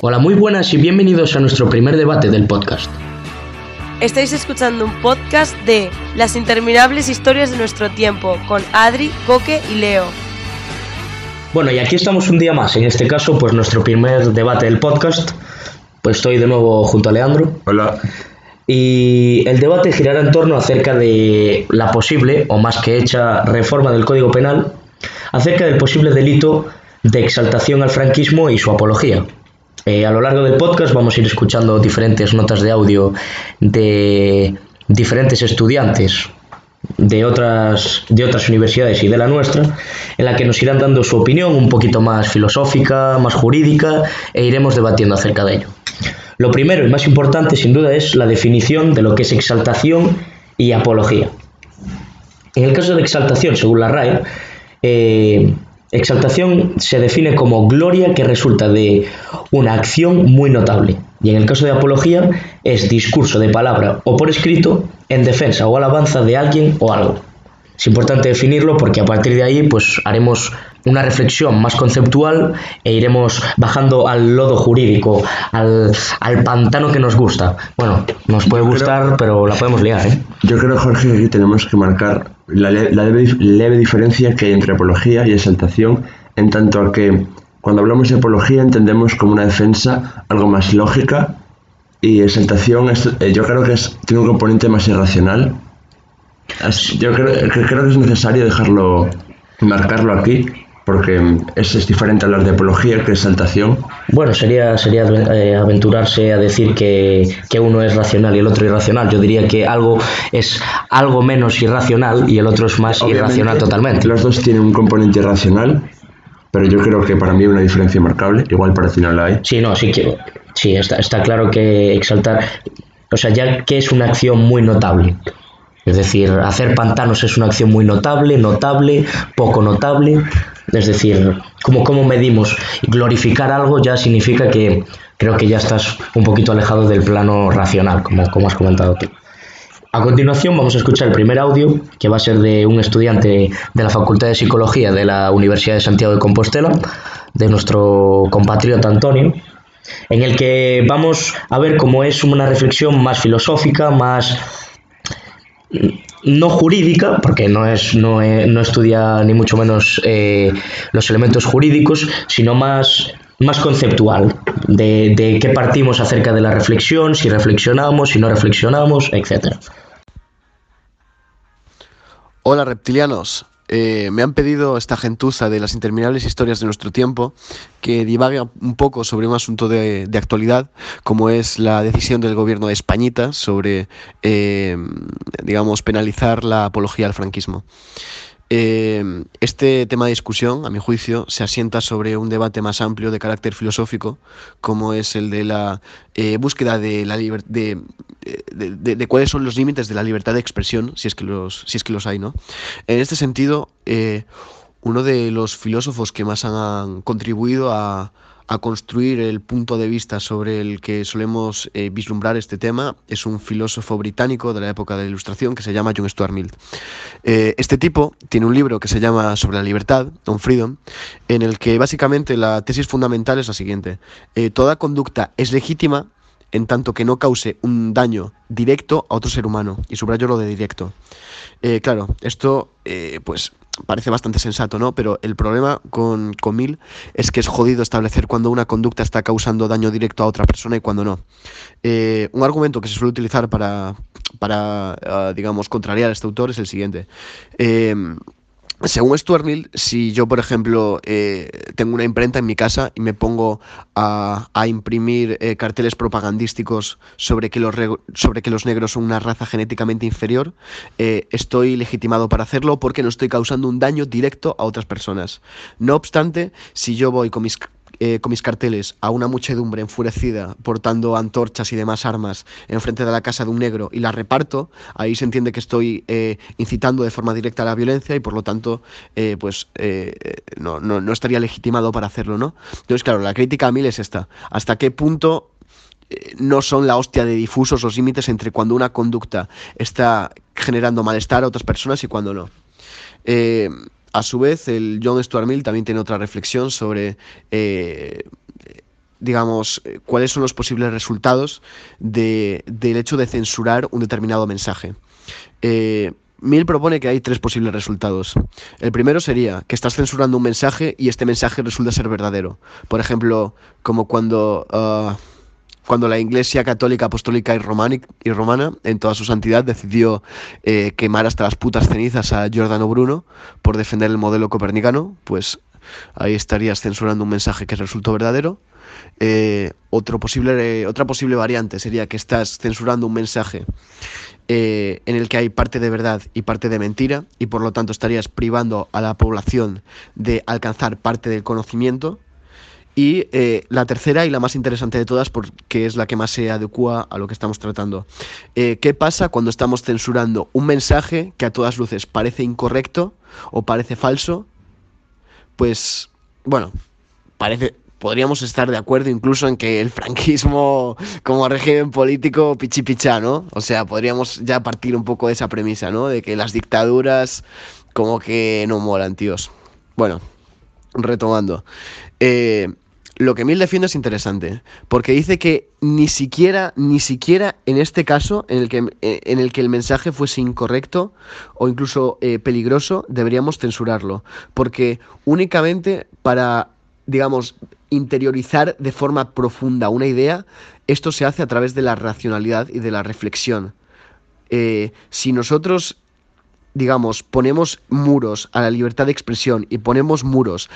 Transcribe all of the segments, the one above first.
Hola, muy buenas y bienvenidos a nuestro primer debate del podcast. Estáis escuchando un podcast de Las interminables historias de nuestro tiempo con Adri, Coque y Leo. Bueno, y aquí estamos un día más, en este caso, pues nuestro primer debate del podcast. Pues estoy de nuevo junto a Leandro. Hola. Y el debate girará en torno acerca de la posible, o más que hecha, reforma del Código Penal, acerca del posible delito de exaltación al franquismo y su apología. Eh, a lo largo del podcast vamos a ir escuchando diferentes notas de audio de diferentes estudiantes de otras, de otras universidades y de la nuestra, en la que nos irán dando su opinión un poquito más filosófica, más jurídica, e iremos debatiendo acerca de ello. Lo primero y más importante, sin duda, es la definición de lo que es exaltación y apología. En el caso de exaltación, según la RAE, eh, exaltación se define como gloria que resulta de una acción muy notable. Y en el caso de apología, es discurso de palabra o por escrito en defensa o alabanza de alguien o algo. Es importante definirlo porque a partir de ahí pues haremos una reflexión más conceptual e iremos bajando al lodo jurídico, al, pantano que nos gusta. Bueno, nos puede gustar, pero la podemos liar, ¿eh? Yo creo, Jorge, que aquí tenemos que marcar la, leve, diferencia que hay entre apología y exaltación, en tanto a que cuando hablamos de apología entendemos como una defensa algo más lógica y exaltación eh, yo creo que es, tiene un componente más irracional. yo creo, creo que es necesario dejarlo, marcarlo aquí porque es, es, diferente hablar de apología que exaltación. Bueno, sería, sería eh, aventurarse a decir que, que, uno es racional y el otro irracional. Yo diría que algo es algo menos irracional y el otro es más irracional totalmente. Los dos tienen un componente irracional, pero yo creo que para mí hay una diferencia marcable. Igual para ti no la hay. Sí, no, sí, que, sí está, está claro que exaltar, o sea, ya que es una acción muy notable. Es decir, hacer pantanos es una acción muy notable, notable, poco notable. Es decir, como cómo medimos glorificar algo ya significa que creo que ya estás un poquito alejado del plano racional, como, como has comentado tú. A continuación vamos a escuchar el primer audio, que va a ser de un estudiante de la Facultad de Psicología de la Universidad de Santiago de Compostela, de nuestro compatriota Antonio, en el que vamos a ver cómo es una reflexión más filosófica, más no jurídica, porque no, es, no, no estudia ni mucho menos eh, los elementos jurídicos, sino más, más conceptual, de, de qué partimos acerca de la reflexión, si reflexionamos, si no reflexionamos, etc. Hola reptilianos, eh, me han pedido esta gentuza de las interminables historias de nuestro tiempo que divague un poco sobre un asunto de, actualidad, como es la decisión del gobierno de Españita sobre, eh, digamos, penalizar la apología al franquismo. Eh, este tema de discusión, a mi juicio, se asienta sobre un debate más amplio de carácter filosófico, como es el de la eh, búsqueda de, la de, de, cuáles son los límites de la libertad de expresión, si es que los, si es que los hay, ¿no? En este sentido, eh, uno de los filósofos que más han contribuido a, a construir el punto de vista sobre el que solemos eh, vislumbrar este tema es un filósofo británico de la época de la Ilustración que se llama John Stuart Mill. Eh, este tipo tiene un libro que se llama Sobre la libertad, On Freedom, en el que básicamente la tesis fundamental es la siguiente. Eh, toda conducta es legítima en tanto que no cause un daño directo a otro ser humano. Y subrayo lo de directo. claro, esto pues parece bastante sensato, ¿no? Pero el problema con, con Mill es que es jodido establecer cuando una conducta está causando daño directo a otra persona y cuando no. Eh, un argumento que se suele utilizar para, para ah, digamos, contrariar a este autor es el siguiente. Eh, según Stuart Mill, si yo, por ejemplo, eh, tengo una imprenta en mi casa y me pongo a, imprimir eh, carteles propagandísticos sobre que, los sobre que los negros son una raza genéticamente inferior, eh, estoy legitimado para hacerlo porque no estoy causando un daño directo a otras personas. No obstante, si yo voy con mis eh, con mis carteles a una muchedumbre enfurecida portando antorchas y demás armas enfrente de la casa de un negro y la reparto, ahí se entiende que estoy eh, incitando de forma directa a la violencia y por lo tanto eh, pues no, no, estaría legitimado para hacerlo, ¿no? Entonces, claro, la crítica a mí es esta. ¿Hasta qué punto no son la hostia de difusos los límites entre cuando una conducta está generando malestar a otras personas y cuando no? A su vez, el John Stuart Mill también tiene otra reflexión sobre, eh, digamos, eh, cuáles son los posibles resultados de, del hecho de censurar un determinado mensaje. Eh, Mill propone que hay tres posibles resultados. El primero sería que estás censurando un mensaje y este mensaje resulta ser verdadero. Por ejemplo, como cuando, ah, cuando la Iglesia Católica, Apostólica y, y Romana, en toda su santidad, decidió eh, quemar hasta las putas cenizas a Giordano Bruno por defender el modelo copernicano, pues ahí estarías censurando un mensaje que resultó verdadero. Eh, otro posible, otra posible variante sería que estás censurando un mensaje eh, en el que hay parte de verdad y parte de mentira y por lo tanto estarías privando a la población de alcanzar parte del conocimiento. Y eh, la tercera y la más interesante de todas, porque es la que más se adecua a lo que estamos tratando. Eh, ¿Qué pasa cuando estamos censurando un mensaje que a todas luces parece incorrecto o parece falso? Pues, bueno, parece, podríamos estar de acuerdo incluso en que el franquismo como régimen político pichipichá, ¿no? O sea, podríamos ya partir un poco de esa premisa, ¿no? De que las dictaduras como que no molan, tíos. Bueno, retomando. Eh, lo que Mill defiende es interesante, porque dice que ni siquiera, ni siquiera en este caso, en el que, en el, que el mensaje fuese incorrecto o incluso eh, peligroso, deberíamos censurarlo, porque únicamente para, digamos, interiorizar de forma profunda una idea, esto se hace a través de la racionalidad y de la reflexión. Eh, si nosotros, digamos, ponemos muros a la libertad de expresión y ponemos muros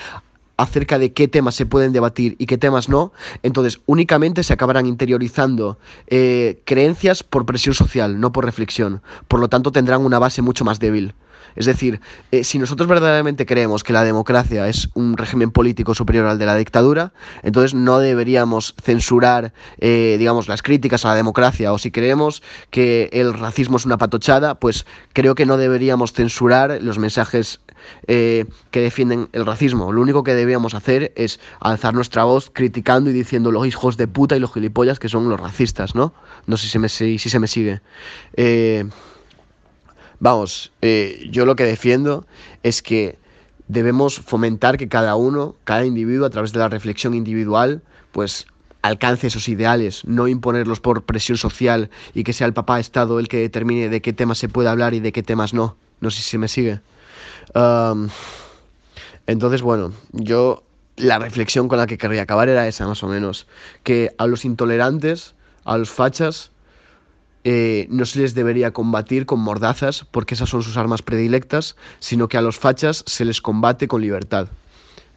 acerca de qué temas se pueden debatir y qué temas no, entonces únicamente se acabarán interiorizando eh, creencias por presión social, no por reflexión. Por lo tanto, tendrán una base mucho más débil. Es decir, eh, si nosotros verdaderamente creemos que la democracia es un régimen político superior al de la dictadura, entonces no deberíamos censurar, eh, digamos, las críticas a la democracia. O si creemos que el racismo es una patochada, pues creo que no deberíamos censurar los mensajes eh, que defienden el racismo. Lo único que deberíamos hacer es alzar nuestra voz criticando y diciendo los hijos de puta y los gilipollas que son los racistas, ¿no? No sé si se me, si, se me sigue. Vamos, eh, yo lo que defiendo es que debemos fomentar que cada uno, cada individuo, a través de la reflexión individual, pues alcance esos ideales, no imponerlos por presión social y que sea el papá Estado el que determine de qué temas se puede hablar y de qué temas no. No sé si se me sigue. entonces, bueno, yo la reflexión con la que querría acabar era esa, más o menos, que a los intolerantes, a los fachas, eh, no se les debería combatir con mordazas porque esas son sus armas predilectas, sino que a los fachas se les combate con libertad.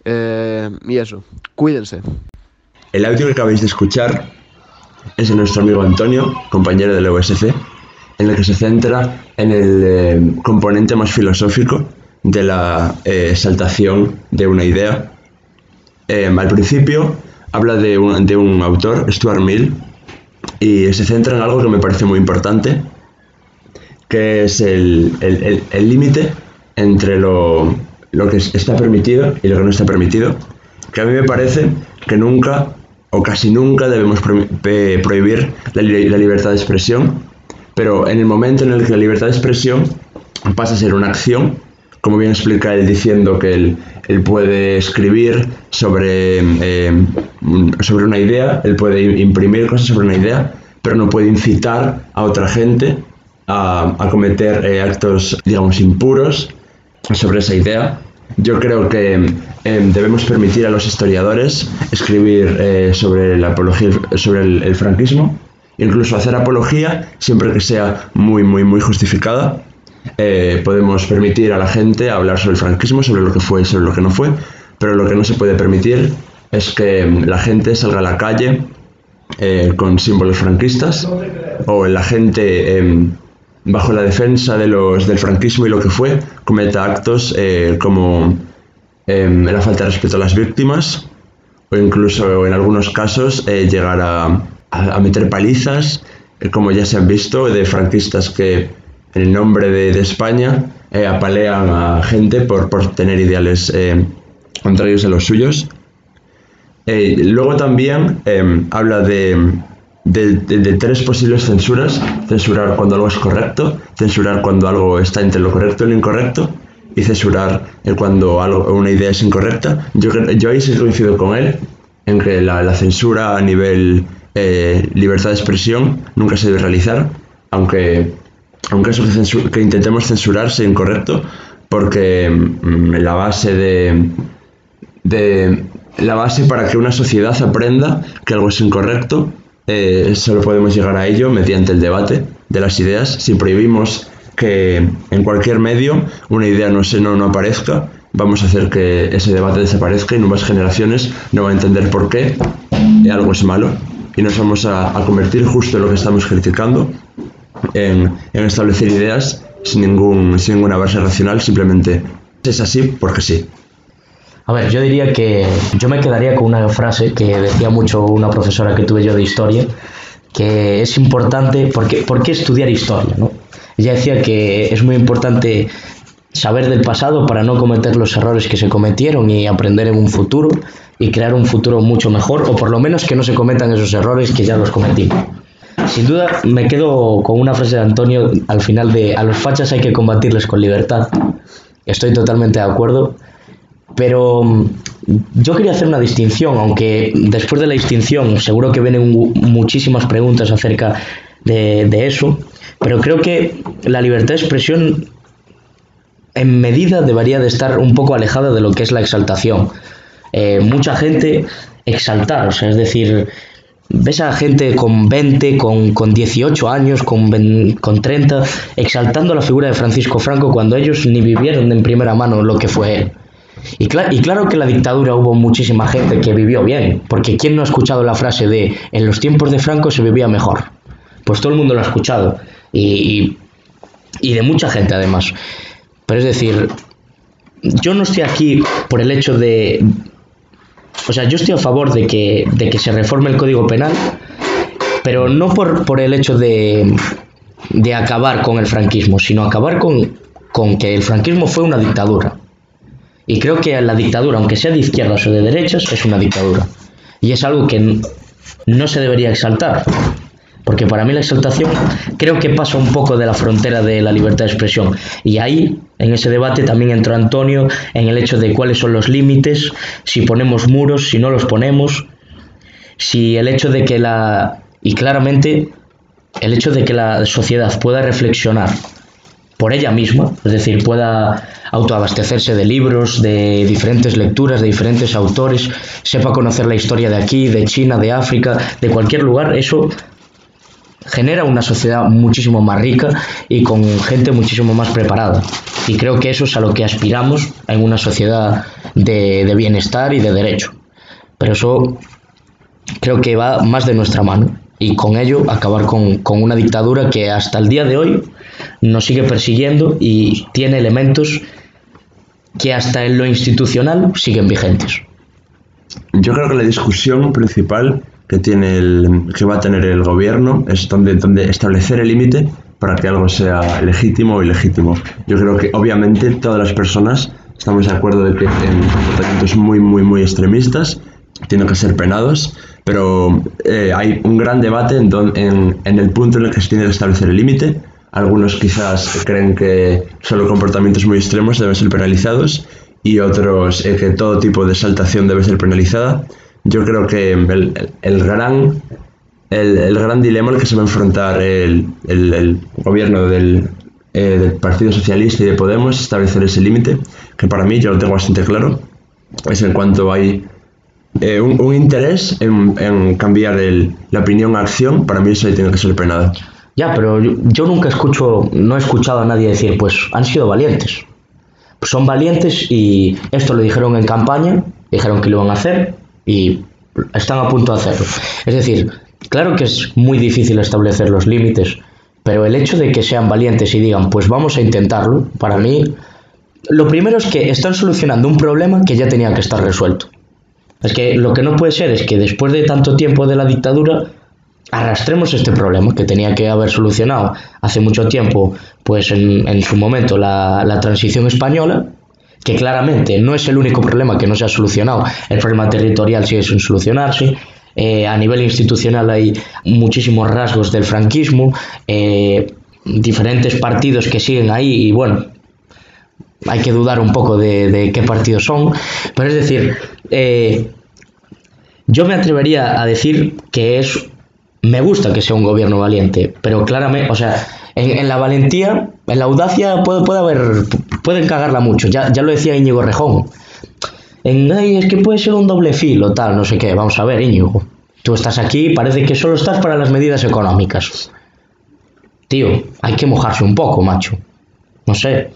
Eh, y eso, cuídense. El audio que acabáis de escuchar es de nuestro amigo Antonio, compañero del OSC, en el que se centra en el eh, componente más filosófico de la exaltación de una idea. al principio habla de un, de un autor, Stuart Mill, y se centra en algo que me parece muy importante, que es el límite entre lo, que está permitido y lo que no está permitido, que a mí me parece que nunca o casi nunca debemos prohibir la, la libertad de expresión, pero en el momento en el que la libertad de expresión pasa a ser una acción, como bien explica él diciendo que él, él puede escribir sobre, eh, sobre una idea, él puede imprimir cosas sobre una idea, pero no puede incitar a otra gente a, a cometer eh, actos, digamos, impuros sobre esa idea. Yo creo que eh, debemos permitir a los historiadores escribir sobre la apología, sobre el franquismo, incluso hacer apología siempre que sea muy, muy, muy justificada eh, podemos permitir a la gente hablar sobre el franquismo, sobre lo que fue y sobre lo que no fue, pero lo que no se puede permitir es que la gente salga a la calle eh, con símbolos franquistas o la gente em, bajo la defensa de los, del franquismo y lo que fue cometa actos eh, como em, la falta de respeto a las víctimas o incluso en algunos casos llegar a, a meter palizas como ya se han visto de franquistas que en el nombre de, España eh, apalean a gente por, tener ideales eh, contrarios a los suyos. Eh, luego también habla de, de, tres posibles censuras. Censurar cuando algo es correcto, censurar cuando algo está entre lo correcto y lo incorrecto, y censurar cuando algo, una idea es incorrecta. Yo, yo ahí sí coincido con él en que la, la censura a nivel libertad de expresión nunca se debe realizar, aunque, aunque eso que, intentemos censurar sea incorrecto, porque mm, la base de, de la base para que una sociedad aprenda que algo es incorrecto eh, solo podemos llegar a ello mediante el debate de las ideas. Si prohibimos que en cualquier medio una idea no, se, no, no aparezca, vamos a hacer que ese debate desaparezca y nuevas generaciones no van a entender por qué algo es malo y nos vamos a, convertir justo en lo que estamos criticando, en, establecer ideas sin, ningún, sin ninguna base racional, simplemente es así porque sí. A ver, yo diría que yo me quedaría con una frase que decía mucho una profesora que tuve yo de historia, que es importante, porque, ¿por qué estudiar historia? ¿no? Ella decía que es muy importante saber del pasado para no cometer los errores que se cometieron y aprender en un futuro y crear un futuro mucho mejor, o por lo menos que no se cometan esos errores que ya los cometimos. Sin duda me quedo con una frase de Antonio al final de a los fachas hay que combatirles con libertad. Estoy totalmente de acuerdo pero mm, yo quería hacer una distinción, aunque después de la distinción seguro que vienen muchísimas preguntas acerca de, eso, pero creo que la libertad de expresión en medida debería de estar un poco alejada de lo que es la exaltación. Eh, mucha gente exaltar, o sea, es decir, ves a gente con 20, con, con 18 años, con, con 30, exaltando la figura de Francisco Franco cuando ellos ni vivieron en primera mano lo que fue él. Y, y, claro que la dictadura hubo muchísima gente que vivió bien, porque ¿quién no ha escuchado la frase de en los tiempos de Franco se vivía mejor? Pues todo el mundo lo ha escuchado, y, y de mucha gente además. Pero es decir, yo no estoy aquí por el hecho de... O sea, yo estoy a favor de que, de que se reforme el Código Penal, pero no por, por el hecho de, de acabar con el franquismo, sino acabar con, con que el franquismo fue una dictadura. Y creo que la dictadura, aunque sea de izquierdas o de derechas, es una dictadura. Y es algo que no se debería exaltar. Porque para mí la exaltación creo que pasa un poco de la frontera de la libertad de expresión. Y ahí, en ese debate, también entró Antonio en el hecho de cuáles son los límites, si ponemos muros, si no los ponemos, si el hecho de que la... Y claramente, el hecho de que la sociedad pueda reflexionar por ella misma, es decir, pueda autoabastecerse de libros, de diferentes lecturas, de diferentes autores, sepa conocer la historia de aquí, de China, de África, de cualquier lugar, eso genera una sociedad muchísimo más rica y con gente muchísimo más preparada. Y creo que eso es a lo que aspiramos en una sociedad de, de bienestar y de derecho. Pero eso creo que va más de nuestra mano y con ello acabar con, con, una dictadura que hasta el día de hoy nos sigue persiguiendo y tiene elementos que hasta en lo institucional siguen vigentes. Yo creo que la discusión principal que, tiene el, que va a tener el gobierno es donde, donde establecer el límite para que algo sea legítimo o ilegítimo. Yo creo que obviamente todas las personas estamos de acuerdo de que en comportamientos muy, muy, muy extremistas tienen que ser penados pero eh, hay un gran debate en, en, en, el punto en el que se tiene que establecer el límite. Algunos quizás creen que solo comportamientos muy extremos deben ser penalizados y otros eh, que todo tipo de exaltación debe ser penalizada. Yo creo que el, el gran, el, el, gran dilema al que se va a enfrentar el, el gobierno del, eh, del Partido Socialista y de Podemos es establecer ese límite, que para mí yo lo tengo bastante claro, es en cuanto hay eh, un, interés en, cambiar la opinión a acción, para mí eso tiene que ser penado. Ya, pero yo, nunca escucho, no he escuchado a nadie decir, pues han sido valientes. Son valientes y esto lo dijeron en campaña, dijeron que lo iban a hacer y están a punto de hacerlo. Es decir, claro que es muy difícil establecer los límites, pero el hecho de que sean valientes y digan, pues vamos a intentarlo, para mí, lo primero es que están solucionando un problema que ya tenía que estar resuelto. Es que lo que no puede ser es que después de tanto tiempo de la dictadura arrastremos este problema que tenía que haber solucionado hace mucho tiempo, pues en, su momento la, la, transición española, que claramente no es el único problema que no se ha solucionado, el problema territorial sigue sin solucionarse, eh, a nivel institucional hay muchísimos rasgos del franquismo, eh, diferentes partidos que siguen ahí y bueno, hay que dudar un poco de, qué partidos son, pero es decir, eh, yo me atrevería a decir que es, me gusta que sea un gobierno valiente, pero claramente, o sea, en, la valentía, en la audacia puede, puede haber, pueden cagarla mucho, ya, ya lo decía Íñigo Rejón, en, ay, es que puede ser un doble filo, tal, no sé qué, vamos a ver, Íñigo, tú estás aquí, parece que solo estás para las medidas económicas. Tío, hay que mojarse un poco, macho. No sé.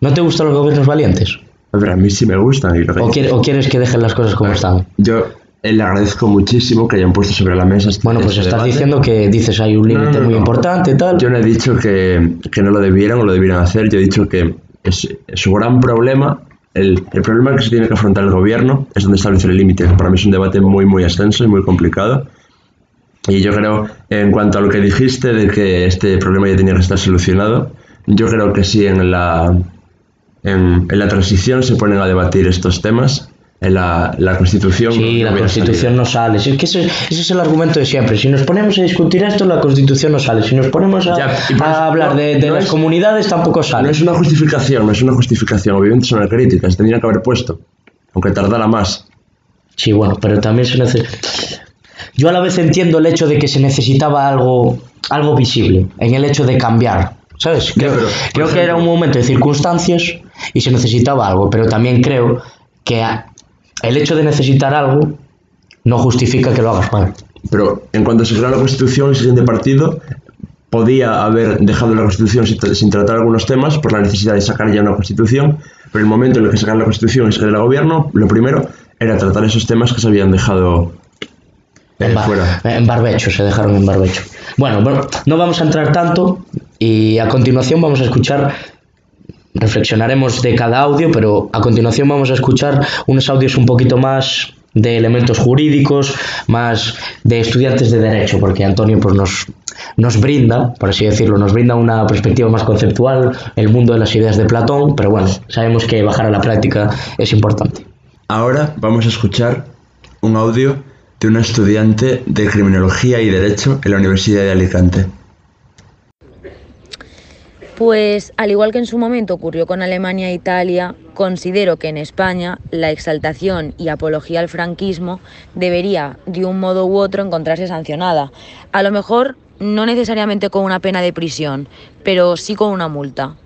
¿No te gustan los gobiernos valientes? Pero a mí sí me gustan. Y lo que- ¿O, quiere- o quieres que dejen las cosas como están? Yo le agradezco muchísimo que hayan puesto sobre la mesa este Bueno, pues este estás debate. diciendo que dices hay un límite no, muy no. importante y tal. Yo no he dicho que, que no lo debieran o lo debieran hacer. Yo he dicho que es, su gran problema, el, el problema que se tiene que afrontar el gobierno es donde establece el límite. Para mí es un debate muy, muy extenso y muy complicado. Y yo creo, en cuanto a lo que dijiste de que este problema ya tenía que estar solucionado, yo creo que sí en la, en, en la transición se ponen a debatir estos temas. En la, la Constitución. Sí, no la Constitución salido. no sale. Si es que ese, ese es el argumento de siempre. Si nos ponemos a discutir esto, la Constitución no sale. Si nos ponemos a, Ya, hablar no, de, de no las es- comunidades, tampoco sale. No es una justificación, no es una justificación. Obviamente son críticas, se tendrían que haber puesto, aunque tardara más. Sí, bueno, pero también se necesita. Yo a la vez entiendo el hecho de que se necesitaba algo, algo visible, en el hecho de cambiar, ¿sabes? Creo, pero, creo que era un momento de circunstancias y se necesitaba algo, pero también creo que a- el hecho de necesitar algo no justifica que lo hagas mal. Pero en cuanto se creó la Constitución, el siguiente partido podía haber dejado la Constitución sin, sin tratar algunos temas por la necesidad de sacar ya una Constitución, pero el momento en el que sacaron la Constitución y se el gobierno, lo primero era tratar esos temas que se habían dejado eh, En, bar- fuera. en barbecho, se dejaron en barbecho. Bueno, bueno, no vamos a entrar tanto y a continuación vamos a escuchar, reflexionaremos de cada audio, pero a continuación vamos a escuchar unos audios un poquito más de elementos jurídicos, más de estudiantes de derecho, porque Antonio pues nos, nos brinda, por así decirlo, nos brinda una perspectiva más conceptual, el mundo de las ideas de Platón, pero bueno, sabemos que bajar a la práctica es importante. Ahora vamos a escuchar un audio de una estudiante de Criminología y Derecho en la Universidad de Alicante. Pues al igual que en su momento ocurrió con Alemania e Italia, considero que en España la exaltación y apología al franquismo debería de un modo u otro encontrarse sancionada. A lo mejor no necesariamente con una pena de prisión, pero sí con una multa.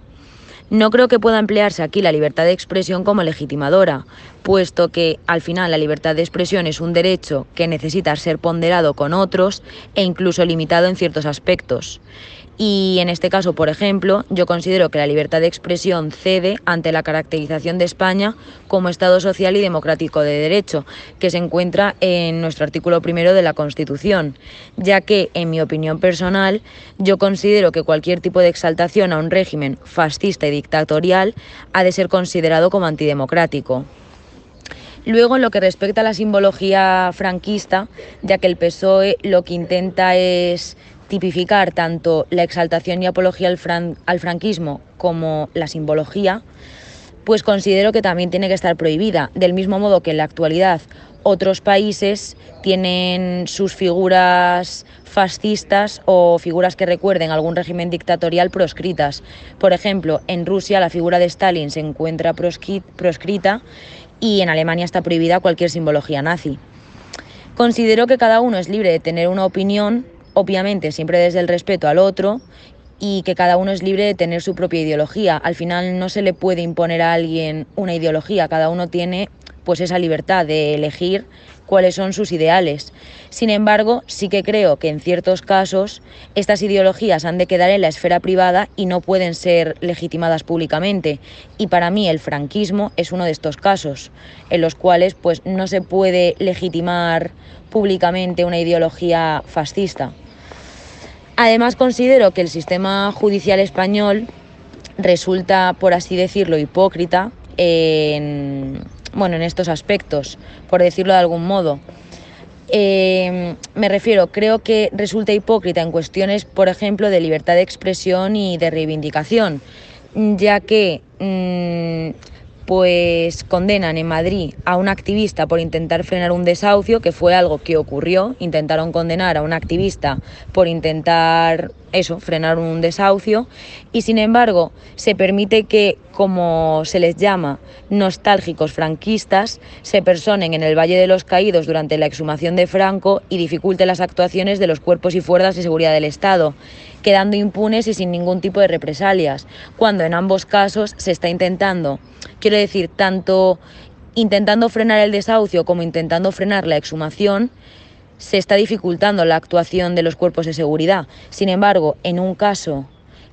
No creo que pueda emplearse aquí la libertad de expresión como legitimadora, puesto que al final la libertad de expresión es un derecho que necesita ser ponderado con otros e incluso limitado en ciertos aspectos. Y en este caso, por ejemplo, yo considero que la libertad de expresión cede ante la caracterización de España como Estado social y democrático de derecho, que se encuentra en nuestro artículo primero de la Constitución, ya que, en mi opinión personal, yo considero que cualquier tipo de exaltación a un régimen fascista y dictatorial ha de ser considerado como antidemocrático. Luego, en lo que respecta a la simbología franquista, ya que el PSOE lo que intenta es tipificar tanto la exaltación y apología al, fran- al franquismo como la simbología, pues considero que también tiene que estar prohibida. Del mismo modo que en la actualidad otros países tienen sus figuras fascistas o figuras que recuerden algún régimen dictatorial proscritas. Por ejemplo, en Rusia la figura de Stalin se encuentra proscri- proscrita y en Alemania está prohibida cualquier simbología nazi. Considero que cada uno es libre de tener una opinión, obviamente siempre desde el respeto al otro, y que cada uno es libre de tener su propia ideología. Al final no se le puede imponer a alguien una ideología, cada uno tiene pues esa libertad de elegir cuáles son sus ideales. Sin embargo, sí que creo que en ciertos casos estas ideologías han de quedar en la esfera privada y no pueden ser legitimadas públicamente. Y para mí el franquismo es uno de estos casos, en los cuales pues no se puede legitimar públicamente una ideología fascista. Además considero que el sistema judicial español resulta, por así decirlo, hipócrita en, bueno, en estos aspectos, por decirlo de algún modo. Eh, me refiero, creo que resulta hipócrita en cuestiones, por ejemplo, de libertad de expresión y de reivindicación, ya que mm, pues condenan en Madrid a un activista por intentar frenar un desahucio, que fue algo que ocurrió. Intentaron condenar a un activista por intentar eso, frenar un desahucio. Y sin embargo, se permite que, como se les llama, nostálgicos franquistas, se personen en el Valle de los Caídos durante la exhumación de Franco y dificulte las actuaciones de los cuerpos y fuerzas de seguridad del Estado quedando impunes y sin ningún tipo de represalias, cuando en ambos casos se está intentando, quiero decir, tanto intentando frenar el desahucio como intentando frenar la exhumación, se está dificultando la actuación de los cuerpos de seguridad. Sin embargo, en un caso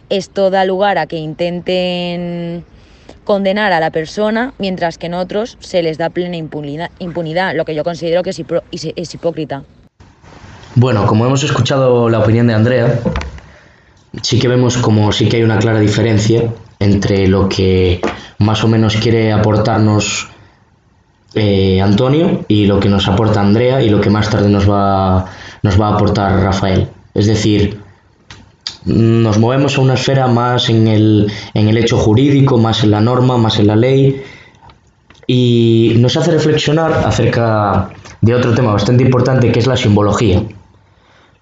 esto da lugar a que intenten condenar a la persona, mientras que en otros se les da plena impunidad, impunidad lo que yo considero que es, es hipócrita. Bueno, como hemos escuchado la opinión de Andrea, sí que vemos como sí que hay una clara diferencia entre lo que más o menos quiere aportarnos eh, Antonio y lo que nos aporta Andrea y lo que más tarde nos va, nos va a aportar Rafael. Es decir, nos movemos a una esfera más en el, en el hecho jurídico, más en la norma, más en la ley y nos hace reflexionar acerca de otro tema bastante importante que es la simbología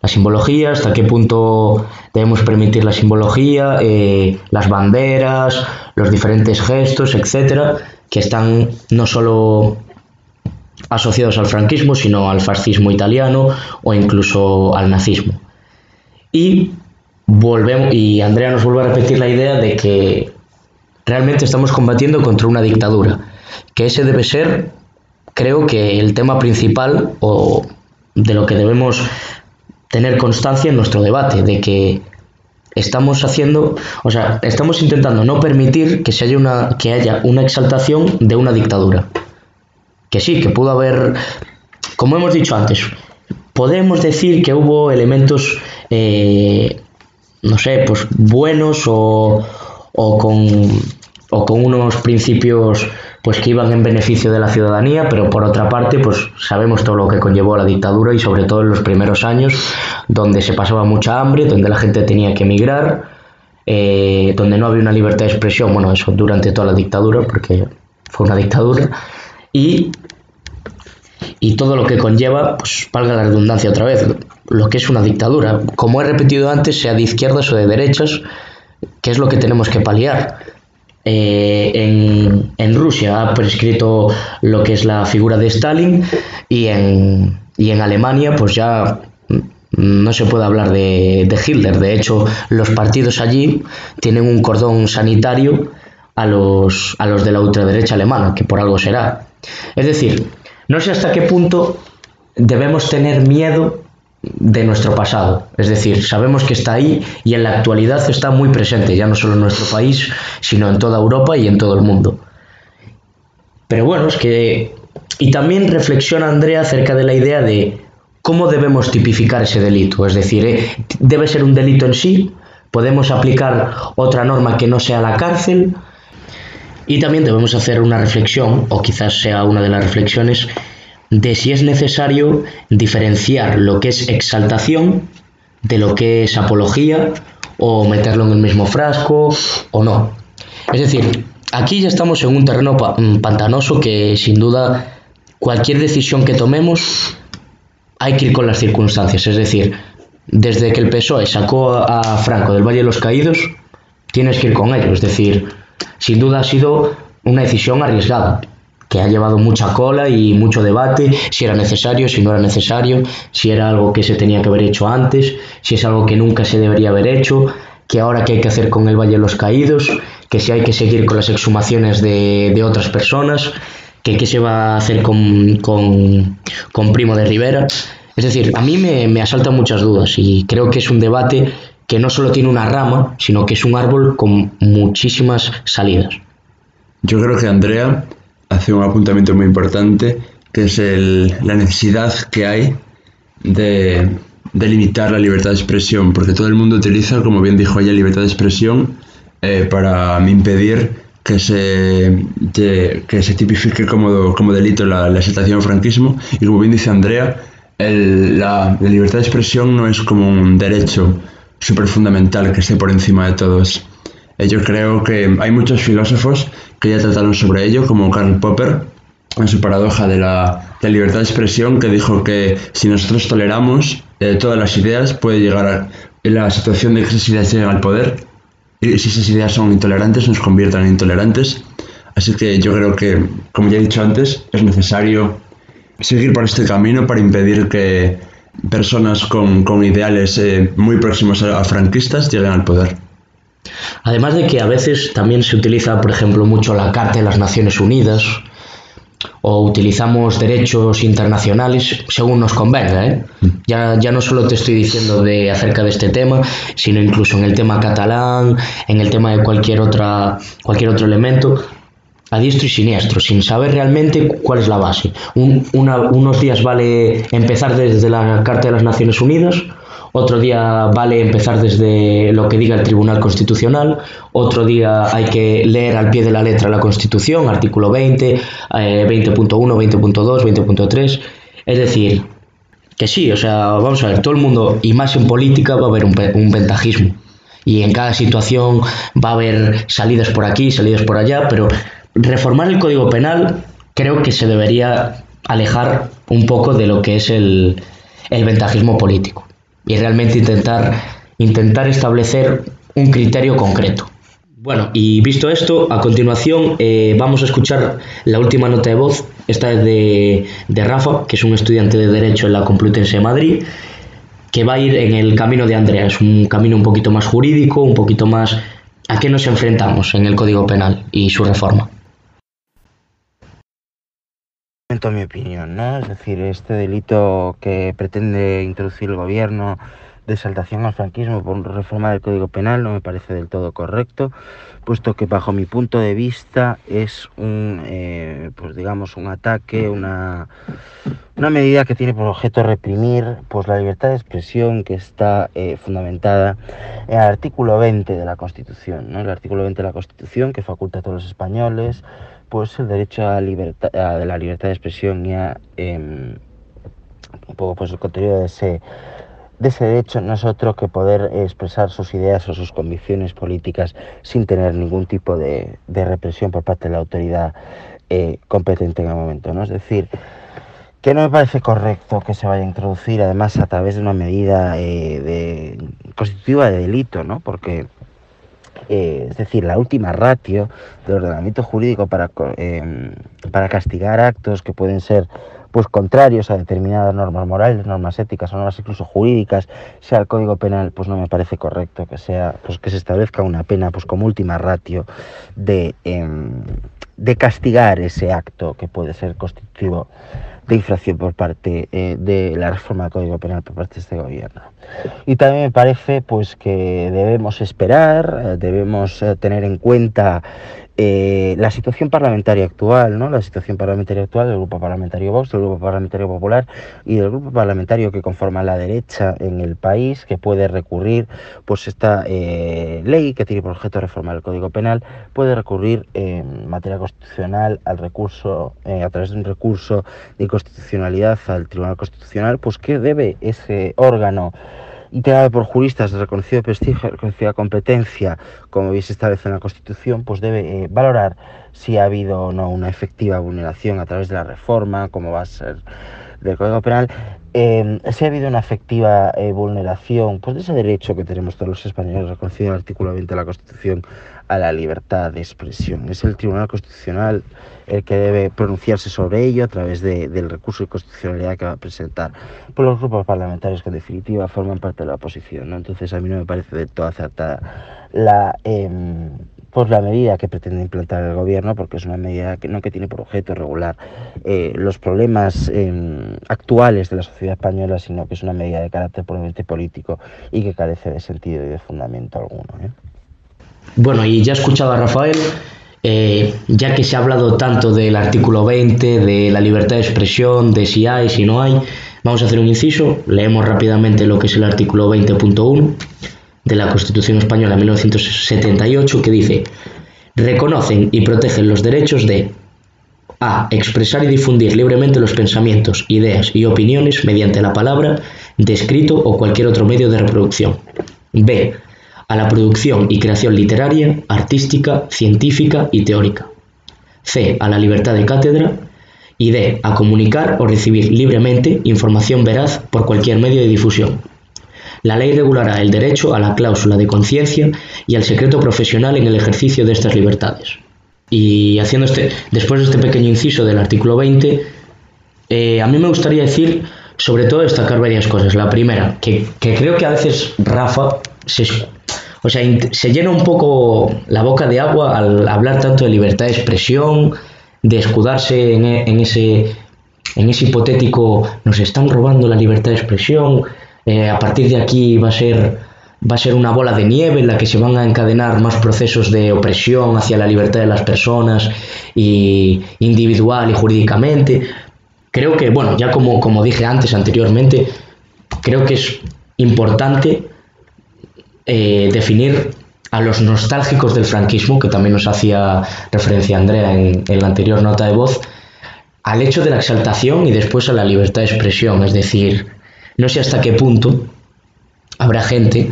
la simbología, hasta qué punto debemos permitir la simbología, eh, las banderas, los diferentes gestos, etcétera, que están no solo asociados al franquismo, sino al fascismo italiano o incluso al nazismo. Y volvemos y Andrea nos vuelve a repetir la idea de que realmente estamos combatiendo contra una dictadura, que ese debe ser, creo que el tema principal o de lo que debemos tener constancia en nuestro debate de que estamos haciendo, o sea, estamos intentando no permitir que se haya una que haya una exaltación de una dictadura. Que sí, que pudo haber como hemos dicho antes, podemos decir que hubo elementos eh, no sé, pues buenos o, o con o con unos principios pues que iban en beneficio de la ciudadanía, pero por otra parte, pues sabemos todo lo que conllevó la dictadura y sobre todo en los primeros años, donde se pasaba mucha hambre, donde la gente tenía que emigrar, eh, donde no había una libertad de expresión, bueno, eso durante toda la dictadura, porque fue una dictadura, y, y todo lo que conlleva, pues valga la redundancia otra vez, lo que es una dictadura. Como he repetido antes, sea de izquierdas o de derechas, ¿qué es lo que tenemos que paliar? Eh, en, en, Rusia ha prescrito lo que es la figura de Stalin y en, y en Alemania pues ya no se puede hablar de, de, Hitler. De hecho, los partidos allí tienen un cordón sanitario a los, a los de la ultraderecha alemana, que por algo será. Es decir, no sé hasta qué punto debemos tener miedo de nuestro pasado. Es decir, sabemos que está ahí y en la actualidad está muy presente, ya no solo en nuestro país, sino en toda Europa y en todo el mundo. Pero bueno, es que... Y también reflexiona Andrea acerca de la idea de cómo debemos tipificar ese delito. Es decir, ¿eh? debe ser un delito en sí, podemos aplicar otra norma que no sea la cárcel. Y también debemos hacer una reflexión, o quizás sea una de las reflexiones, de si es necesario diferenciar lo que es exaltación de lo que es apología o meterlo en el mismo frasco o no. Es decir, aquí ya estamos en un terreno mm, pantanoso que sin duda cualquier decisión que tomemos hay que ir con las circunstancias. Es decir, desde que el PSOE sacó a Franco del Valle de los Caídos, tienes que ir con ello. Es decir, sin duda ha sido una decisión arriesgada que ha llevado mucha cola y mucho debate, si era necesario, si no era necesario, si era algo que se tenía que haber hecho antes, si es algo que nunca se debería haber hecho, que ahora qué hay que hacer con el Valle de los Caídos, que si hay que seguir con las exhumaciones de, de otras personas, que qué se va a hacer con, con, con Primo de Rivera. Es decir, a mí me, me asaltan muchas dudas y creo que es un debate que no solo tiene una rama, sino que es un árbol con muchísimas salidas. Yo creo que Andrea hace un apuntamiento muy importante, que es la necesidad que hay de, limitar la libertad de expresión, porque todo el mundo utiliza, como bien dijo ella, libertad de expresión eh, para impedir que se, que se tipifique como, como delito la, la al franquismo. Y como bien dice Andrea, la, la, libertad de expresión no es como un derecho súper fundamental que esté por encima de todos. Eh, yo creo que hay muchos filósofos que ya trataron sobre ello, como Karl Popper, en su paradoja de la, de libertad de expresión, que dijo que si nosotros toleramos eh, todas las ideas, puede llegar a la situación de que esas ideas lleguen al poder, y si esas ideas son intolerantes, nos conviertan en intolerantes. Así que yo creo que, como ya he dicho antes, es necesario seguir por este camino para impedir que personas con, con ideales eh, muy próximos a, a franquistas lleguen al poder. Además de que a veces también se utiliza, por ejemplo, mucho la Carta de las Naciones Unidas o utilizamos derechos internacionales según nos convenga. ¿eh? Ya, ya no solo te estoy diciendo de acerca de este tema, sino incluso en el tema catalán, en el tema de cualquier, otra, cualquier otro elemento, a diestro y siniestro, sin saber realmente cuál es la base. Un, una, unos días vale empezar desde la Carta de las Naciones Unidas, otro día vale empezar desde lo que diga el Tribunal Constitucional, otro día hay que leer al pie de la letra la Constitución, artículo 20, eh, 20.1, 20.2, 20.3. Es decir, que sí, o sea, vamos a ver, todo el mundo, y más en política, va a haber un, un ventajismo. Y en cada situación va a haber salidas por aquí, salidas por allá, pero reformar el Código Penal creo que se debería alejar un poco de lo que es el, el ventajismo político y realmente intentar, intentar establecer un criterio concreto. Bueno, y visto esto, a continuación eh, vamos a escuchar la última nota de voz, esta es de, de Rafa, que es un estudiante de Derecho en la Complutense de Madrid, que va a ir en el camino de Andrea, es un camino un poquito más jurídico, un poquito más a qué nos enfrentamos en el Código Penal y su reforma. Mi opinión, ¿no? Es decir, este delito que pretende introducir el gobierno de exaltación al franquismo por reforma del Código Penal no me parece del todo correcto, puesto que bajo mi punto de vista es un, eh, pues digamos, un ataque, una, una medida que tiene por objeto reprimir pues la libertad de expresión que está eh, fundamentada en el artículo 20 de la Constitución, ¿no? El artículo 20 de la Constitución que faculta a todos los españoles pues el derecho a, libertad, a la libertad de expresión y a eh, un poco pues el contenido de ese de ese derecho no es otro que poder expresar sus ideas o sus convicciones políticas sin tener ningún tipo de, de represión por parte de la autoridad eh, competente en el momento. ¿no? Es decir, que no me parece correcto que se vaya a introducir además a través de una medida eh, constitutiva de delito, ¿no? porque eh, es decir, la última ratio del ordenamiento jurídico para, eh, para castigar actos que pueden ser pues contrarios a determinadas normas morales, normas éticas o normas incluso jurídicas, sea el Código Penal, pues no me parece correcto que sea, pues que se establezca una pena pues como última ratio de, eh, de castigar ese acto que puede ser constitutivo de infracción por parte eh, de la reforma del Código Penal por parte de este gobierno. Y también me parece pues que debemos esperar, eh, debemos eh, tener en cuenta eh, la situación parlamentaria actual, ¿no? La situación parlamentaria actual del Grupo Parlamentario Vox, del Grupo Parlamentario Popular y del Grupo Parlamentario que conforma la derecha en el país, que puede recurrir, pues esta eh, ley que tiene por objeto reformar el Código Penal, puede recurrir en materia constitucional al recurso, eh, a través de un recurso de inconstitucionalidad al Tribunal Constitucional, pues que debe ese órgano integrado por juristas de reconocido prestigio, reconocida competencia, como bien se establece en la Constitución, pues debe eh, valorar si ha habido o no una efectiva vulneración a través de la reforma, como va a ser del Código Penal, eh, si ha habido una efectiva eh, vulneración pues, de ese derecho que tenemos todos los españoles reconocido en el artículo 20 de la Constitución a la libertad de expresión. Es el Tribunal Constitucional el que debe pronunciarse sobre ello a través de, del recurso de constitucionalidad que va a presentar por los grupos parlamentarios que en definitiva forman parte de la oposición. ¿no? Entonces a mí no me parece de todo acertada la, pues la medida que pretende implantar el gobierno, porque es una medida que no que tiene por objeto regular eh, los problemas eh, actuales de la sociedad española, sino que es una medida de carácter puramente político y que carece de sentido y de fundamento alguno. ¿eh? Bueno, y ya he escuchado a Rafael, eh, ya que se ha hablado tanto del artículo 20, de la libertad de expresión, de si hay, si no hay, vamos a hacer un inciso, leemos rápidamente lo que es el artículo 20.1 de la Constitución Española de 1978, que dice, reconocen y protegen los derechos de a. Expresar y difundir libremente los pensamientos, ideas y opiniones mediante la palabra, de escrito o cualquier otro medio de reproducción. B a la producción y creación literaria, artística, científica y teórica. C. A la libertad de cátedra. Y D. A comunicar o recibir libremente información veraz por cualquier medio de difusión. La ley regulará el derecho a la cláusula de conciencia y al secreto profesional en el ejercicio de estas libertades. Y haciendo este, después de este pequeño inciso del artículo 20, eh, a mí me gustaría decir, sobre todo, destacar varias cosas. La primera, que, que creo que a veces Rafa se, o sea, se llena un poco la boca de agua al hablar tanto de libertad de expresión, de escudarse en, e, en ese, en ese hipotético, nos están robando la libertad de expresión, eh, a partir de aquí va a ser va a ser una bola de nieve en la que se van a encadenar más procesos de opresión hacia la libertad de las personas y individual y jurídicamente. Creo que, bueno, ya como, como dije antes, anteriormente, creo que es importante eh, definir a los nostálgicos del franquismo, que también nos hacía referencia Andrea en, en la anterior nota de voz, al hecho de la exaltación y después a la libertad de expresión. Es decir, no sé hasta qué punto habrá gente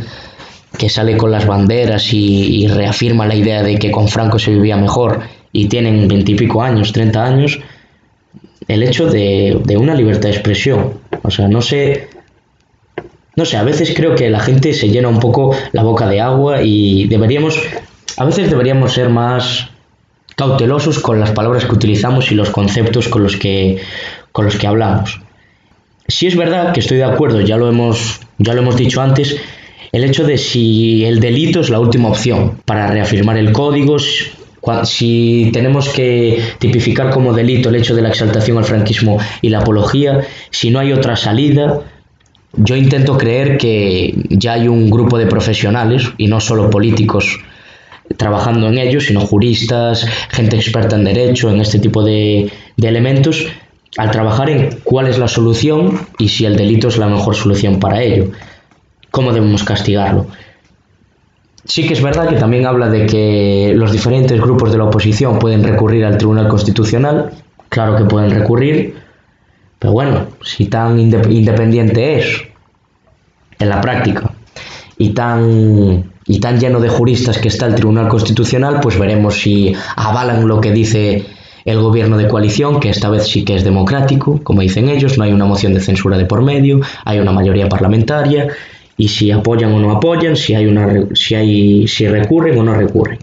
que sale con las banderas y, reafirma la idea de que con Franco se vivía mejor y tienen veintipico años, treinta años, el hecho de, de, una libertad de expresión. O sea, no sé, no sé, a veces creo que la gente se llena un poco la boca de agua y deberíamos, a veces deberíamos ser más cautelosos con las palabras que utilizamos y los conceptos con los que, con los que hablamos. Si es verdad que estoy de acuerdo, ya lo hemos, ya lo hemos dicho antes, el hecho de si el delito es la última opción para reafirmar el código, si tenemos que tipificar como delito el hecho de la exaltación al franquismo y la apología, si no hay otra salida, yo intento creer que ya hay un grupo de profesionales, y no solo políticos, trabajando en ello, sino juristas, gente experta en derecho, en este tipo de, de elementos, al trabajar en cuál es la solución y si el delito es la mejor solución para ello cómo debemos castigarlo. Sí que es verdad que también habla de que los diferentes grupos de la oposición pueden recurrir al Tribunal Constitucional, claro que pueden recurrir, pero bueno, si tan independiente es en la práctica y tan, y tan lleno de juristas que está el Tribunal Constitucional, pues veremos si avalan lo que dice el gobierno de coalición, que esta vez sí que es democrático, como dicen ellos, no hay una moción de censura de por medio, hay una mayoría parlamentaria y si apoyan o no apoyan, si hay una si hay si recurren o no recurren.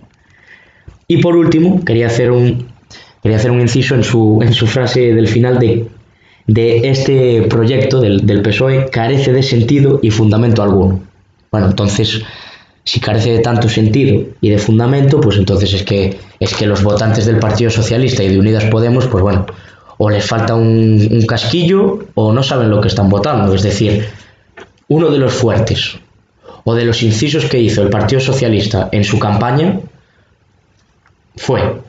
Y por último, quería hacer un quería hacer un inciso en su en su frase del final de de este proyecto del, del PSOE carece de sentido y fundamento alguno. Bueno, entonces si carece de tanto sentido y de fundamento, pues entonces es que es que los votantes del Partido Socialista y de Unidas Podemos, pues bueno, o les falta un, un casquillo o no saben lo que están votando. Es decir, uno de los fuertes o de los incisos que hizo el Partido Socialista en su campaña fue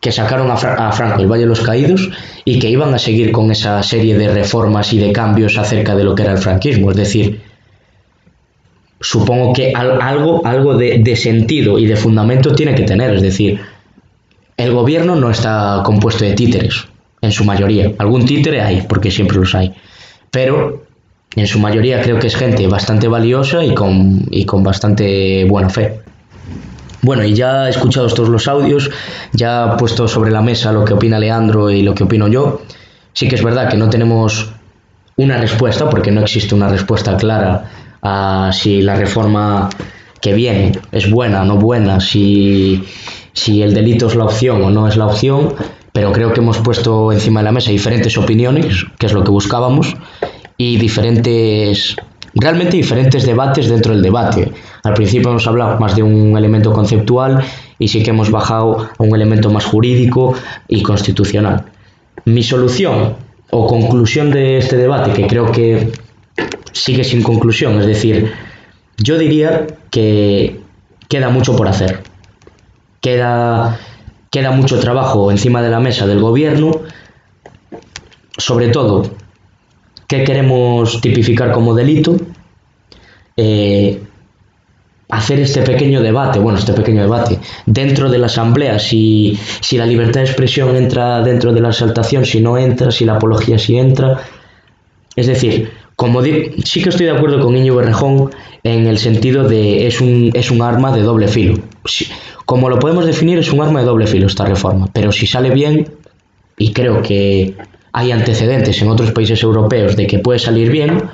que sacaron a, Franco el Valle de los Caídos y que iban a seguir con esa serie de reformas y de cambios acerca de lo que era el franquismo. Es decir, supongo que algo, algo de, de sentido y de fundamento tiene que tener. Es decir, el gobierno no está compuesto de títeres, en su mayoría. Algún títere hay, porque siempre los hay. Pero en su mayoría creo que es gente bastante valiosa y con, y con bastante buena fe. Bueno, y ya he escuchado todos los audios, ya puesto sobre la mesa lo que opina Leandro y lo que opino yo. Sí que es verdad que no tenemos una respuesta, porque no existe una respuesta clara a si la reforma que viene es buena o no buena, si, si el delito es la opción o no es la opción, pero creo que hemos puesto encima de la mesa diferentes opiniones, que es lo que buscábamos, y diferentes, realmente diferentes debates dentro del debate. Al principio hemos hablado más de un elemento conceptual y sí que hemos bajado a un elemento más jurídico y constitucional. Mi solución o conclusión de este debate, que creo que sigue sin conclusión, es decir, yo diría que queda mucho por hacer. Queda, queda mucho trabajo encima de la mesa del gobierno, sobre todo qué queremos tipificar como delito, eh, hacer este pequeño debate, bueno, este pequeño debate, dentro de la asamblea, si, si la libertad de expresión entra dentro de la exaltación, si no entra, si la apología sí entra. Es decir, como sí que estoy de acuerdo con Íñigo Berrejón en el sentido de es un, es un arma de doble filo. como lo podemos definir, es un arma de doble filo esta reforma, pero si sale bien, y creo que hay antecedentes en otros países europeos de que puede salir bien,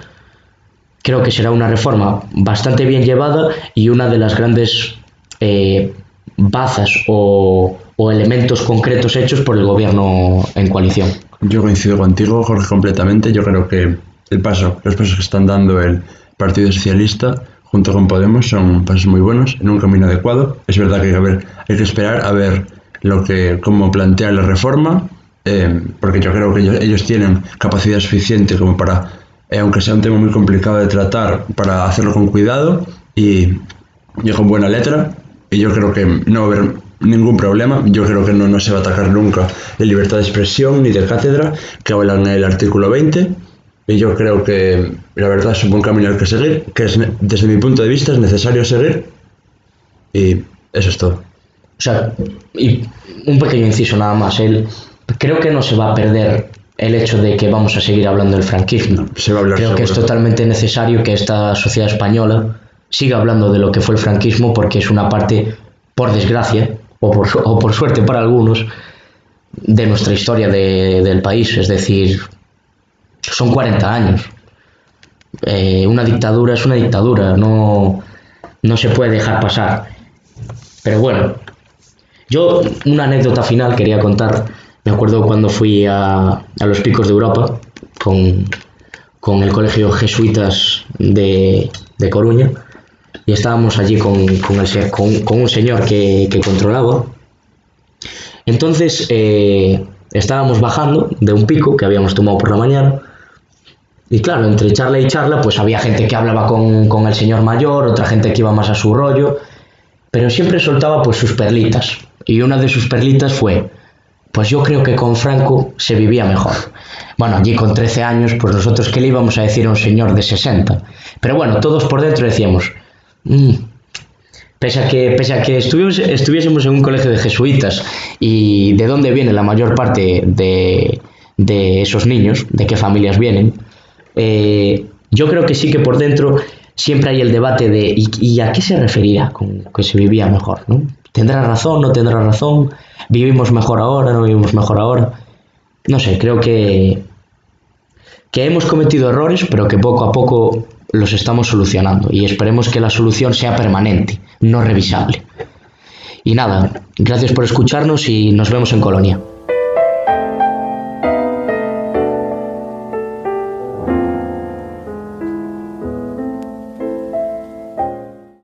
creo que será una reforma bastante bien llevada y una de las grandes eh, bazas o, elementos concretos hechos por el gobierno en coalición. Yo coincido contigo, Jorge, completamente. Yo creo que el paso, los pasos que están dando el Partido Socialista junto con Podemos son pasos muy buenos en un camino adecuado. Es verdad que hay que, ver, hay que esperar a ver lo que, cómo plantea la reforma, eh, porque yo creo que ellos, tienen capacidad suficiente como para, eh, aunque sea un tema muy complicado de tratar, para hacerlo con cuidado y, con buena letra. Y yo creo que no va a haber ningún problema. Yo creo que no, no se va a atacar nunca la libertad de expresión ni de cátedra que hablan en el artículo 20 y yo creo que la verdad es un buen camino al que seguir, que es, desde mi punto de vista es necesario seguir y eso es todo. O sea, y un pequeño inciso nada más, él creo que no se va a perder el hecho de que vamos a seguir hablando del franquismo. se va a hablar creo que es totalmente necesario que esta sociedad española siga hablando de lo que fue el franquismo porque es una parte, por desgracia, o por, o por suerte para algunos, de nuestra historia de, del país. Es decir, son 40 años. Eh, una dictadura es una dictadura, no, no se puede dejar pasar. Pero bueno, yo una anécdota final quería contar. Me acuerdo cuando fui a, a los picos de Europa con, con el colegio jesuitas de, de, Coruña y estábamos allí con, con, el, con, un señor que, que controlaba. Entonces eh, estábamos bajando de un pico que habíamos tomado por la mañana y claro, entre charla y charla, pues había gente que hablaba con, con, el señor mayor, otra gente que iba más a su rollo, pero siempre soltaba pues sus perlitas. Y una de sus perlitas fue, pues yo creo que con Franco se vivía mejor. Bueno, allí con 13 años, pues nosotros qué le íbamos a decir a un señor de 60. Pero bueno, todos por dentro decíamos, mmm, pese a que, pese a que estuviésemos en un colegio de jesuitas y de dónde viene la mayor parte de, de esos niños, de qué familias vienen, eh, yo creo que sí que por dentro siempre hay el debate de ¿y, a qué se referirá con que se vivía mejor? ¿Tendrá razón? ¿No tendrá razón? ¿Vivimos mejor ahora? ¿No vivimos mejor ahora? No sé, creo que, que hemos cometido errores, pero que poco a poco los estamos solucionando y esperemos que la solución sea permanente, no revisable. Y nada, gracias por escucharnos y nos vemos en Colonia.